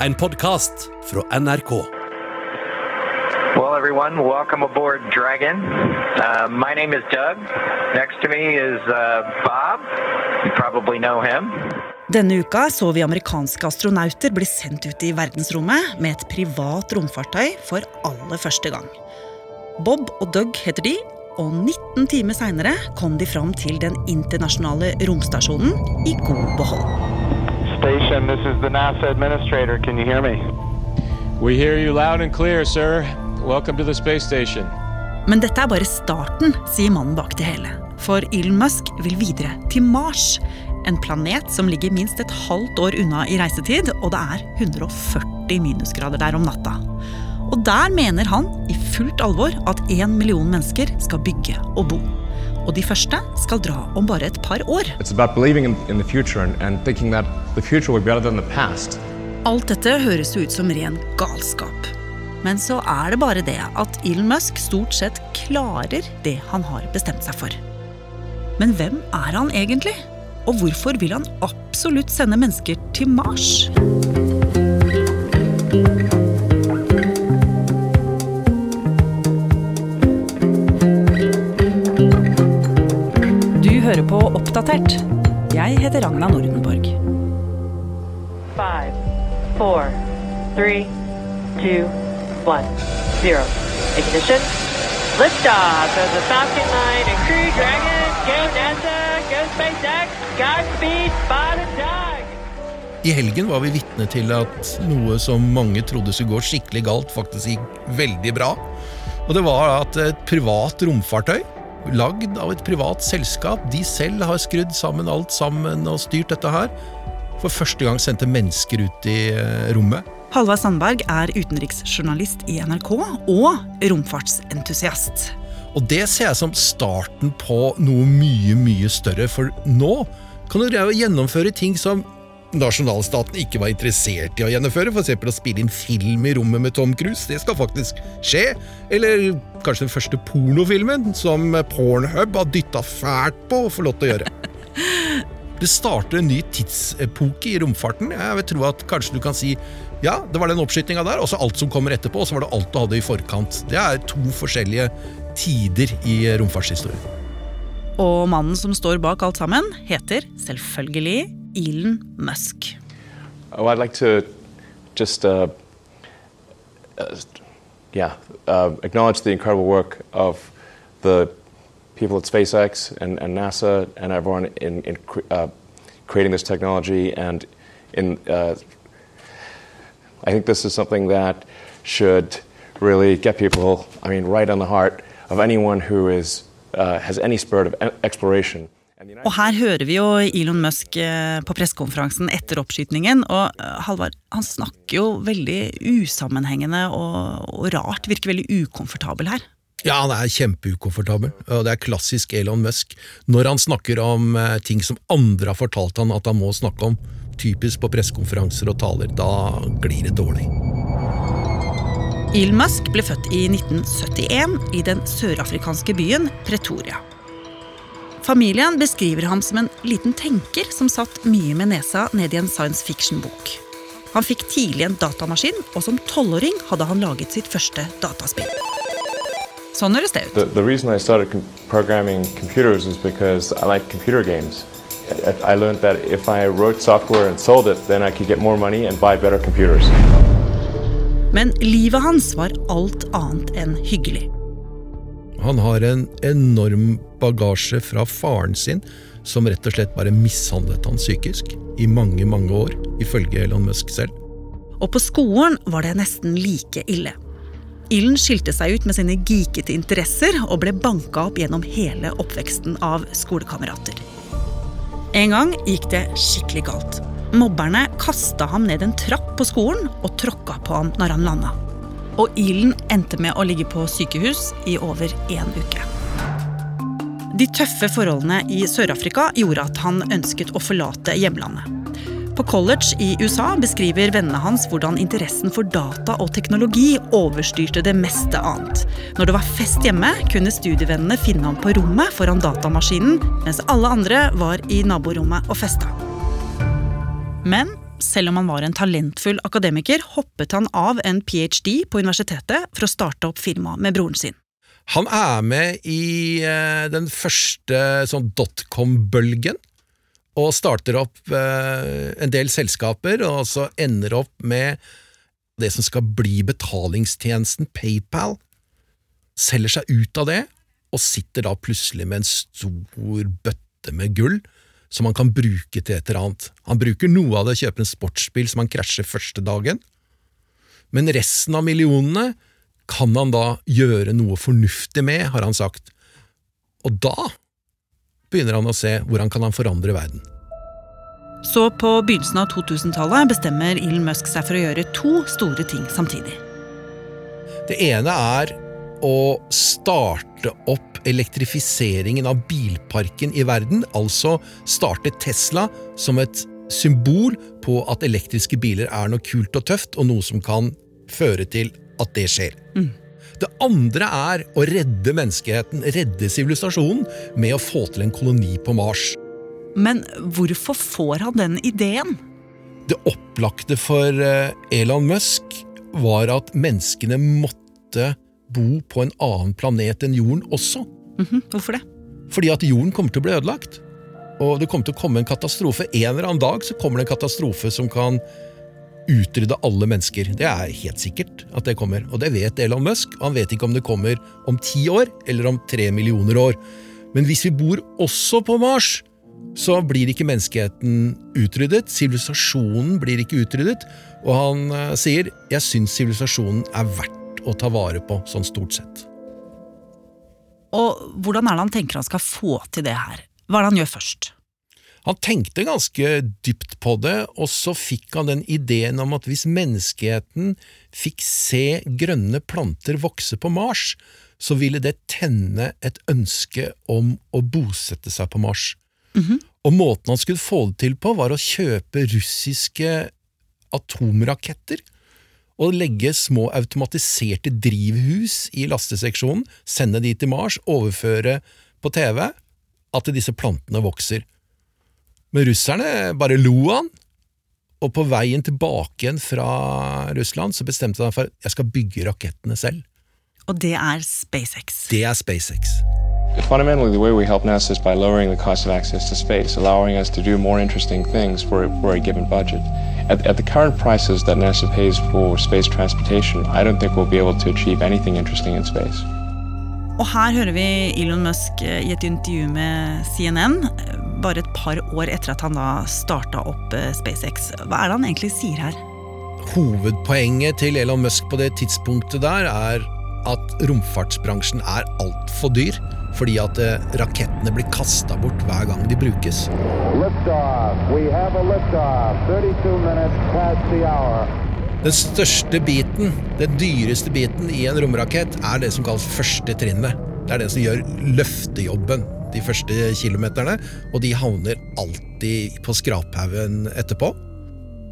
en podkast fra NRK. Well, everyone, welcome aboard Dragon. Uh, my name is Doug. Next to me is uh, Bob. You probably know him. Denne uka så vi amerikanske astronauter bli sendt ut i verdensrommet med et privat romfartøy for aller første gang. Bob og Doug heter de, og 19 timer seinere kom de fram til den internasjonale romstasjonen i god behold. Station, this is the NASA administrator. Can you hear me? We hear you loud and clear, sir. Welcome to the space station. Men dette er bare starten, sier mannen bak det hele. For Elon Musk vil videre til Mars. En planet som ligger minst et halvt år unna i reisetid, og det er 140 minusgrader der om natta. Og der mener han i fullt alvor at én million mennesker skal bygge og bo. Og de første skal dra om bare et par år. Alt dette høres ut som ren galskap. Men så er det bare det at Elon Musk stort sett klarer det han har bestemt seg for. Men hvem er han egentlig? Og hvorfor vil han absolutt sende mennesker til Mars? Oppdatert. Jeg heter Ragna Nordenborg. Five, four, three, two, one, zero. Ignition. Liftoff of the Falcon 9 and Crew Dragon. Go NASA. Go SpaceX. Godspeed. Spot dog. I helgen var vi vitne til at noe som mange trodde skulle gå skikkelig galt, faktisk gikk veldig bra. Og det var at et privat romfartøy, lagd av et privat selskap, de selv har skrudd sammen alt sammen og styrt dette her, for første gang sendte mennesker ut i eh, rommet. Halvard Sandberg er utenriksjournalist i NRK og romfartsentusiast. Og det ser jeg som starten på noe mye, mye større, for nå kan du gjennomføre ting som nasjonalstaten ikke var interessert i å gjennomføre, f.eks. å spille inn film i rommet med Tom Cruise. Det skal faktisk skje. Eller kanskje den første pornofilmen som Pornhub har dytta fælt på å få lov til å gjøre. Det starter en ny tidsepoke i romfarten. Jeg vil tro at kanskje du kan si ja, det var den oppskytinga der, og så alt som kommer etterpå, og så var det alt du hadde i forkant. Det er to forskjellige tider i romfartshistorien. Og mannen som står bak alt sammen, heter selvfølgelig Elon Musk. Oh, I'd like to just, uh, uh, yeah, uh, acknowledge the incredible work of the people at SpaceX and, and NASA and everyone in, in cre- uh, creating this technology. And in, uh, I think this is something that should really get people, I mean, right on the heart of anyone who is, uh, has any spirit of exploration. Og her hører vi jo Elon Musk eh, på pressekonferansen etter oppskytingen. Og eh, Halvard, han snakker jo veldig usammenhengende og, og rart. Virker veldig ukomfortabel her. Ja, han er kjempeukomfortabel, og det er klassisk Elon Musk. Når han snakker om eh, ting som andre har fortalt han at han må snakke om, typisk på pressekonferanser og taler, da glir det dårlig. Elon Musk ble født i 1971 i den sørafrikanske byen Pretoria. Familien beskriver ham som en liten tenker som satt mye med nesa ned i en science fiction-bok. Han fikk tidlig en datamaskin, og som tolvåring hadde han laget sitt første dataspill. Sånn høres det ut. The, the reason I started programming computers is because I like computer games. I, I learned that if I wrote software and sold it, then I could get more money and buy better computers. Men livet hans var alt annet enn hyggelig. Han har en enorm bagasje fra faren sin, som rett og slett bare mishandlet han psykisk i mange, mange år, ifølge Elon Musk selv. Og på skolen var det nesten like ille. Ilden skilte seg ut med sine geekete interesser og ble banka opp gjennom hele oppveksten av skolekamerater. En gang gikk det skikkelig galt. Mobberne kasta ham ned en trapp på skolen og tråkka på ham når han landa. Og Ilen endte med å ligge på sykehus i over én uke. De tøffe forholdene i Sør-Afrika gjorde at han ønsket å forlate hjemlandet. På college i USA beskriver vennene hans hvordan interessen for data og teknologi overstyrte det meste annet. Når det var fest hjemme, kunne studievennene finne ham på rommet foran datamaskinen, mens alle andre var i naborommet og festa. Men selv om han var en talentfull akademiker, hoppet han av en ph.d. på universitetet for å starte opp firma med broren sin. Han er med i eh, den første sånn dotcom-bølgen, og starter opp eh, en del selskaper, og så ender opp med det som skal bli betalingstjenesten PayPal. Selger seg ut av det, og sitter da plutselig med en stor bøtte med gull som han kan bruke til et eller annet. Han bruker noe av det, kjøper en sportsbil som han krasjer første dagen, men resten av millionene kan han da gjøre noe fornuftig med, har han sagt. Og da begynner han å se hvordan kan han forandre verden. Så på begynnelsen av 2000-tallet bestemmer Elon Musk seg for å gjøre to store ting samtidig. Det ene er å starte opp elektrifiseringen av bilparken i verden, altså startet Tesla som et symbol på at elektriske biler er noe kult og tøft, og noe som kan føre til at det skjer. Det andre er å redde menneskeheten, redde sivilisasjonen, med å få til en koloni på Mars. Men hvorfor får han den ideen? Det opplagte for eh, Elon Musk var at menneskene måtte bo på en annen planet enn jorden også. Mhm, Hvorfor det? Fordi at jorden kommer til å bli ødelagt. Og det kommer til å komme en katastrofe. En eller annen dag så kommer det en katastrofe som kan utrydde alle mennesker. Det er helt sikkert at det kommer. Og det vet Elon Musk. Han vet ikke om det kommer om ti år eller om tre millioner år. Men hvis vi bor også på Mars, så blir ikke menneskeheten utryddet. Sivilisasjonen blir ikke utryddet. Og han eh, sier 'jeg syns sivilisasjonen er verdt å ta vare på', sånn stort sett. Og hvordan er det han tenker han skal få til det her? Hva er det han gjør først? Han tenkte ganske dypt på det, og så fikk han den ideen om at hvis menneskeheten fikk se grønne planter vokse på Mars, så ville det tenne et ønske om å bosette seg på Mars. Og måten han skulle få det til på, var å kjøpe russiske atomraketter og legge små automatiserte drivhus i lasteseksjonen, sende de til Mars, overføre på TV at disse plantene vokser. Men russerne bare lo han, og på veien tilbake igjen fra Russland så bestemte han for at jeg skal bygge rakettene selv. Og det er SpaceX. Det er SpaceX. Fundamentally, the way we help NASA is by lowering the cost of access to space, allowing us to do more interesting things for, for a given budget. At, at the current prices that NASA pays for space transportation, I don't think we'll be able to achieve anything interesting in space. Og her hører vi Elon Musk eh, i et intervju med CNN, eh, bare et par år etter at han da starta opp eh, SpaceX. Hva er det han egentlig sier her? Hovedpoenget til Elon Musk på det tidspunktet der er at romfartsbransjen er altfor dyr, fordi at eh, rakettene blir kasta bort hver gang de brukes. Liftoff. We have a liftoff. 32 minutes past the hour. Den største biten, den dyreste biten i en romrakett, er det som kalles første trinnet. Det er det som gjør løftejobben de første kilometerne, og de havner alltid på skraphaugen etterpå.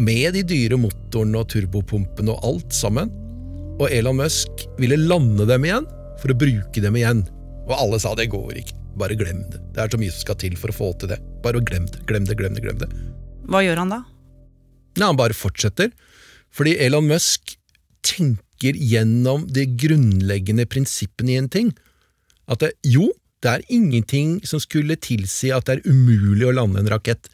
Med de dyre motorene og turbopumpene og alt sammen. Og Elon Musk ville lande dem igjen for å bruke dem igjen. Og alle sa det går ikke, bare glem det. Det er så mye som skal til for å få til det. Bare glem det, glem det, glem det. glem det. Hva gjør han da? Nei, han bare fortsetter. Fordi Elon Musk tenker gjennom de grunnleggende prinsippene i en ting. At det, jo, det er ingenting som skulle tilsi at det er umulig å lande en rakett.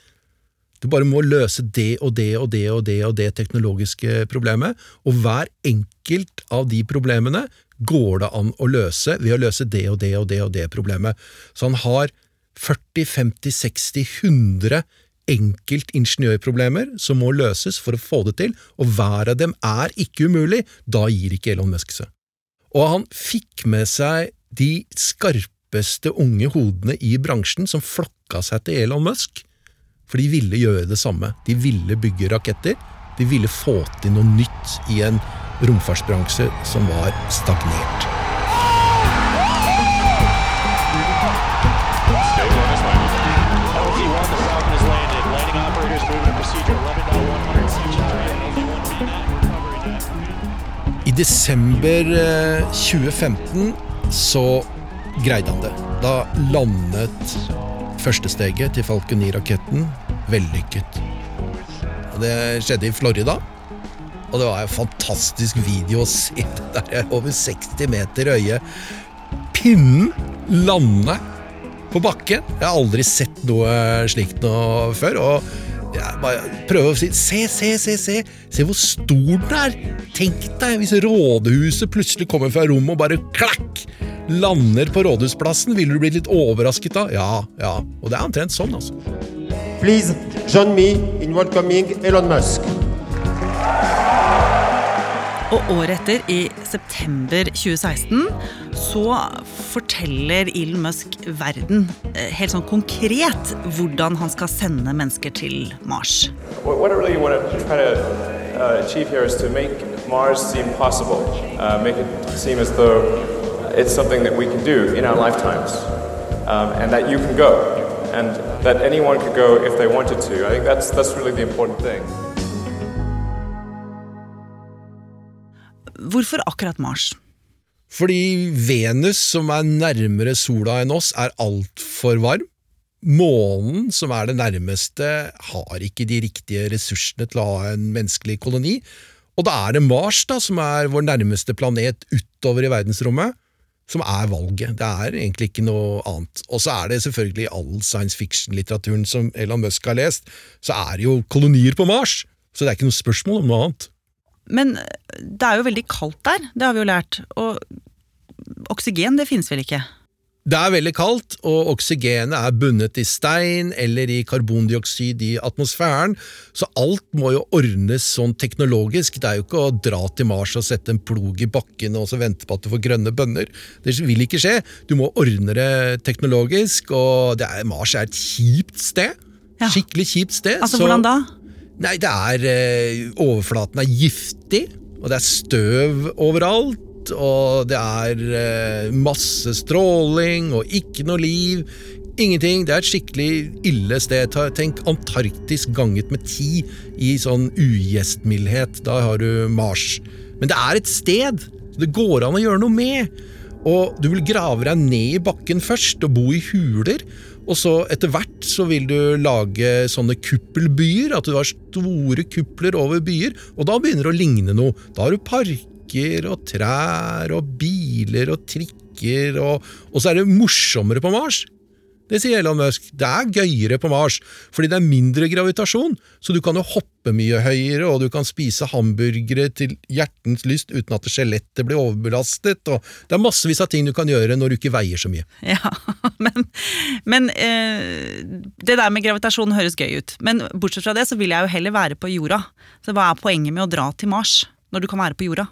Du bare må løse det og det og det og det og det teknologiske problemet, og hver enkelt av de problemene går det an å løse ved å løse det og det og det og det problemet. Så han har 40, 50, 60, 100 enkeltingeniørproblemer som må løses for å få det til, og hver av dem er ikke umulig. Da gir ikke Elon Musk seg. Og han fikk med seg de skarpeste unge hodene i bransjen som flokka seg til Elon Musk, for de ville gjøre det samme. De ville bygge raketter. De ville få til noe nytt i en romfartsbransje som var stagnert. LT1, the Falcon has landed. Landing operators moving to procedure 11.100 I desember eh, 2015 så greide han det. Da landet første steget til Falcon 9-raketten vellykket. Det skjedde i Florida. Og det var en fantastisk video å se der over 60 meter høye pinnen lande på bakken. Jeg har aldri sett noe slikt noe før. Og jeg bare prøver å si se, se, se, se. Se hvor stor den er. Tenk deg hvis rådhuset plutselig kommer fra rommet og bare klakk! Lander på rådhusplassen. Ville du blitt litt overrasket da? Ja, ja. Og det er omtrent sånn, altså. Please join me in welcoming Elon Musk. Og året etter, i september 2016, så forteller Elon Musk verden eh, helt sånn konkret hvordan han skal sende mennesker til Mars. Really uh, Mars seem possible, uh, make it seem as though it's something that we can do in our lifetimes, um, and that you can go, and that anyone could go if they wanted to. I think that's that's really the important thing. Hvorfor akkurat Mars? Fordi Venus, som er nærmere sola enn oss, er altfor varm. Månen, som er det nærmeste, har ikke de riktige ressursene til å ha en menneskelig koloni. Og da er det Mars, da, som er vår nærmeste planet utover i verdensrommet, som er valget. Det er egentlig ikke noe annet. Og så er det selvfølgelig i all science fiction-litteraturen som Elon Musk har lest, så er det jo kolonier på Mars. Så det er ikke noe spørsmål om noe annet. Men det er jo veldig kaldt der, det har vi jo lært. Og oksygen, det finnes vel ikke? Det er veldig kaldt, og oksygenet er bundet i stein eller i karbondioksid i atmosfæren, så alt må jo ordnes sånn teknologisk. Det er jo ikke å dra til Mars og sette en plog i bakken og så vente på at du får grønne bønner. Det vil ikke skje. Du må ordne det teknologisk, og det er, Mars er et kjipt sted. Ja. Skikkelig kjipt sted. Altså, så- hvordan da? Nei, det er eh, Overflaten er giftig, og det er støv overalt. Og det er eh, masse stråling og ikke noe liv. Ingenting. Det er et skikkelig ille sted. Tenk Antarktis ganget med ti i sånn ugjestmildhet. Da har du Mars. Men det er et sted det går an å gjøre noe med. Og du vil grave deg ned i bakken først og bo i huler. Og så etter hvert så vil du lage sånne kuppelbyer, at du har store kupler over byer, og da begynner det å ligne noe. Da har du parker og trær og biler og trikker, og, og så er det morsommere på Mars. Det sier Elon Musk. Det er gøyere på Mars, fordi det er mindre gravitasjon, så du kan jo hoppe mye høyere, og du kan spise hamburgere til hjertens lyst uten at skjelettet blir overbelastet, og det er massevis av ting du kan gjøre når du ikke veier så mye. Ja, men, men eh, det der med gravitasjon høres gøy ut. Men bortsett fra det, så vil jeg jo heller være på jorda. Så hva er poenget med å dra til Mars, når du kan være på jorda?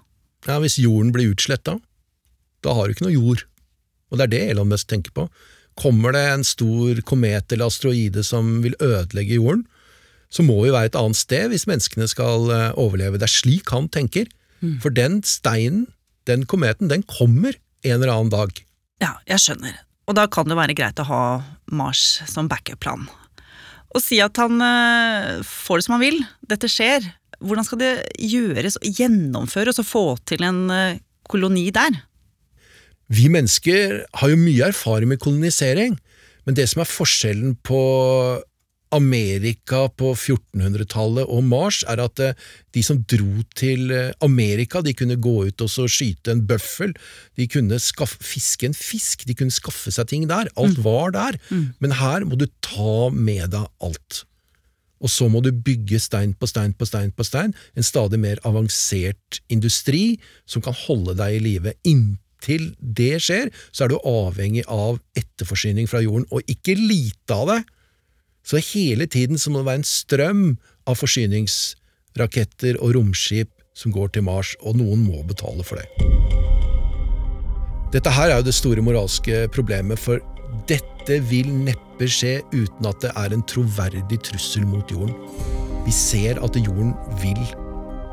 Ja, Hvis jorden blir utsletta, da har du ikke noe jord. Og det er det Elon Musk tenker på. Kommer det en stor komet eller asteroide som vil ødelegge jorden, så må vi være et annet sted hvis menneskene skal eh, overleve. Det er slik han tenker. For den steinen, den kometen, den kommer en eller annen dag. Ja, jeg skjønner. Og da kan det være greit å ha Mars som backup-plan. Og si at han eh, får det som han vil, dette skjer. Hvordan skal det gjøres og gjennomføres og få til en eh, koloni der? Vi mennesker har jo mye erfaring med kolonisering, men det som er forskjellen på Amerika på 1400-tallet og Mars, er at eh, de som dro til eh, Amerika, de kunne gå ut og så skyte en bøffel, de kunne skaffe, fiske en fisk, de kunne skaffe seg ting der. Alt var der. Men her må du ta med deg alt. Og så må du bygge stein på stein på stein på stein, en stadig mer avansert industri som kan holde deg i live. Inntil det skjer, så er du avhengig av etterforsyning fra jorden, og ikke lite av det. Så hele tiden så må det være en strøm av forsyningsraketter og romskip som går til Mars, og noen må betale for det. Dette her er jo det store moralske problemet, for dette vil neppe skje uten at det er en troverdig trussel mot jorden. Vi ser at jorden vil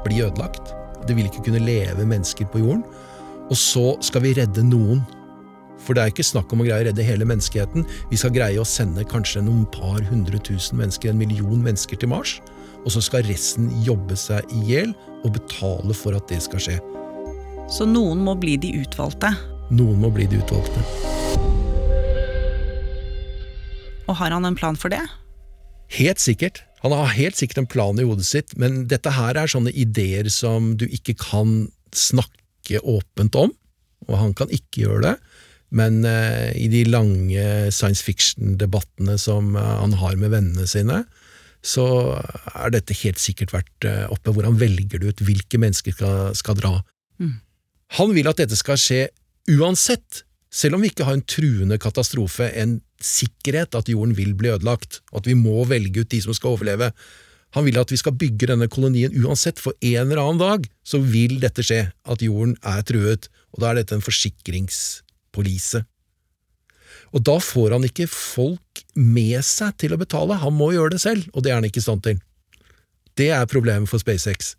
bli ødelagt. Det vil ikke kunne leve mennesker på jorden. Og så skal vi redde noen. For det er ikke snakk om å greie å redde hele menneskeheten. Vi skal greie å sende kanskje noen par hundre tusen mennesker, en million mennesker til Mars. Og så skal resten jobbe seg i hjel og betale for at det skal skje. Så noen må bli de utvalgte. Noen må bli de utvalgte. Og har han en plan for det? Helt sikkert. Han har helt sikkert en plan i hodet sitt, men dette her er sånne ideer som du ikke kan snakke åpent om, og han kan ikke gjøre det. Men eh, i de lange science fiction-debattene som eh, han har med vennene sine, så er dette helt sikkert vært eh, oppe. Hvordan velger du ut hvilke mennesker skal, skal dra? Mm. Han vil at dette skal skje uansett, selv om vi ikke har en truende katastrofe, en sikkerhet at jorden vil bli ødelagt, og at vi må velge ut de som skal overleve. Han vil at vi skal bygge denne kolonien uansett, for en eller annen dag så vil dette skje, at jorden er truet, og da er dette en forsikringspolise. Og da får han ikke folk med seg til å betale, han må gjøre det selv, og det er han ikke i stand til. Det er problemet for SpaceX.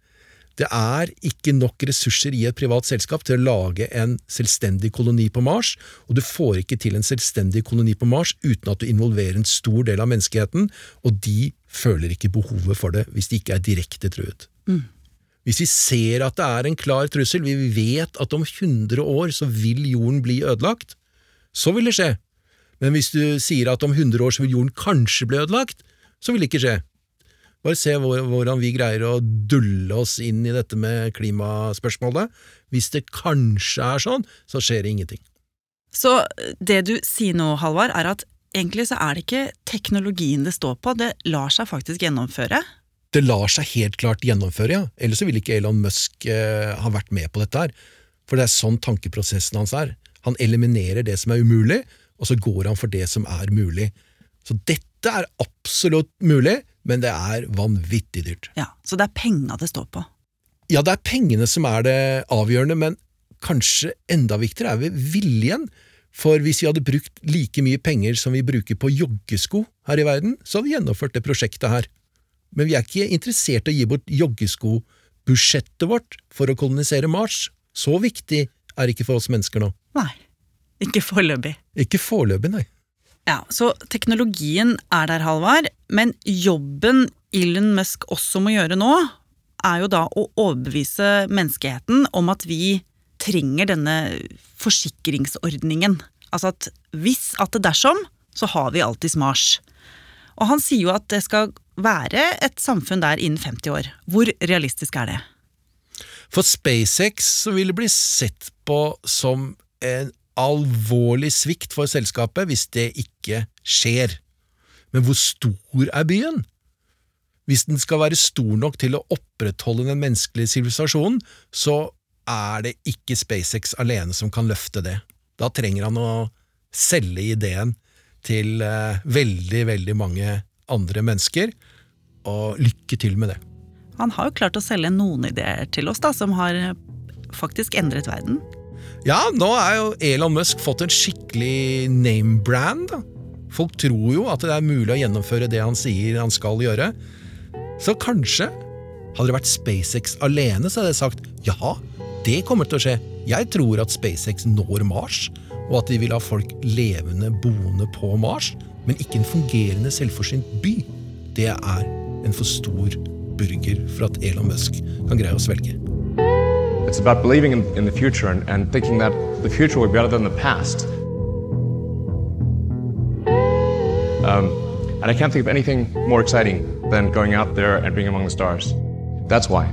Det er ikke nok ressurser i et privat selskap til å lage en selvstendig koloni på Mars, og du får ikke til en selvstendig koloni på Mars uten at du involverer en stor del av menneskeheten, og de føler ikke behovet for det hvis de ikke er direkte truet. Mm. Hvis vi ser at det er en klar trussel, vi vet at om 100 år så vil jorden bli ødelagt, så vil det skje. Men hvis du sier at om 100 år så vil jorden kanskje bli ødelagt, så vil det ikke skje. Bare se hvordan vi greier å dulle oss inn i dette med klimaspørsmålet. Hvis det kanskje er sånn, så skjer det ingenting. Så det du sier nå, Halvard, er at egentlig så er det ikke teknologien det står på, det lar seg faktisk gjennomføre? Det lar seg helt klart gjennomføre, ja. Ellers ville ikke Elon Musk eh, ha vært med på dette her. For det er sånn tankeprosessen hans er. Han eliminerer det som er umulig, og så går han for det som er mulig. Så dette er absolutt mulig, men det er vanvittig dyrt. Ja, Så det er penga det står på? Ja, det er pengene som er det avgjørende, men kanskje enda viktigere er vi viljen. For hvis vi hadde brukt like mye penger som vi bruker på joggesko her i verden, så hadde vi gjennomført det prosjektet her. Men vi er ikke interessert i å gi bort joggeskobudsjettet vårt for å kolonisere Mars. Så viktig er det ikke for oss mennesker nå. Nei. Ikke foreløpig. Ikke foreløpig, nei. Ja, Så teknologien er der, Halvard, men jobben Elon Musk også må gjøre nå, er jo da å overbevise menneskeheten om at vi trenger denne forsikringsordningen. Altså at hvis at det dersom, så har vi alltids Mars. Og han sier jo at det skal være et samfunn der innen 50 år. Hvor realistisk er det? For SpaceX så vil det bli sett på som en alvorlig svikt for selskapet hvis det ikke skjer. Men hvor stor er byen? Hvis den skal være stor nok til å opprettholde den menneskelige sivilisasjonen, så er det ikke SpaceX alene som kan løfte det. Da trenger han å selge ideen til eh, veldig, veldig mange andre mennesker, og lykke til med det. Han har jo klart å selge noen ideer til oss da, som har faktisk endret verden. Ja, nå er jo Elon Musk fått en skikkelig name-brand. Folk tror jo at det er mulig å gjennomføre det han sier han skal gjøre. Så kanskje hadde det vært SpaceX alene, så hadde jeg sagt ja, det kommer til å skje. Jeg tror at SpaceX når Mars, og at de vil ha folk levende boende på Mars, men ikke en fungerende selvforsynt by. Det er en for stor burger for at Elon Musk kan greie å svelge. It's about believing in, in the future and, and thinking that the future will be better than the past. Um, and I can't think of anything more exciting than going out there and being among the stars. That's why.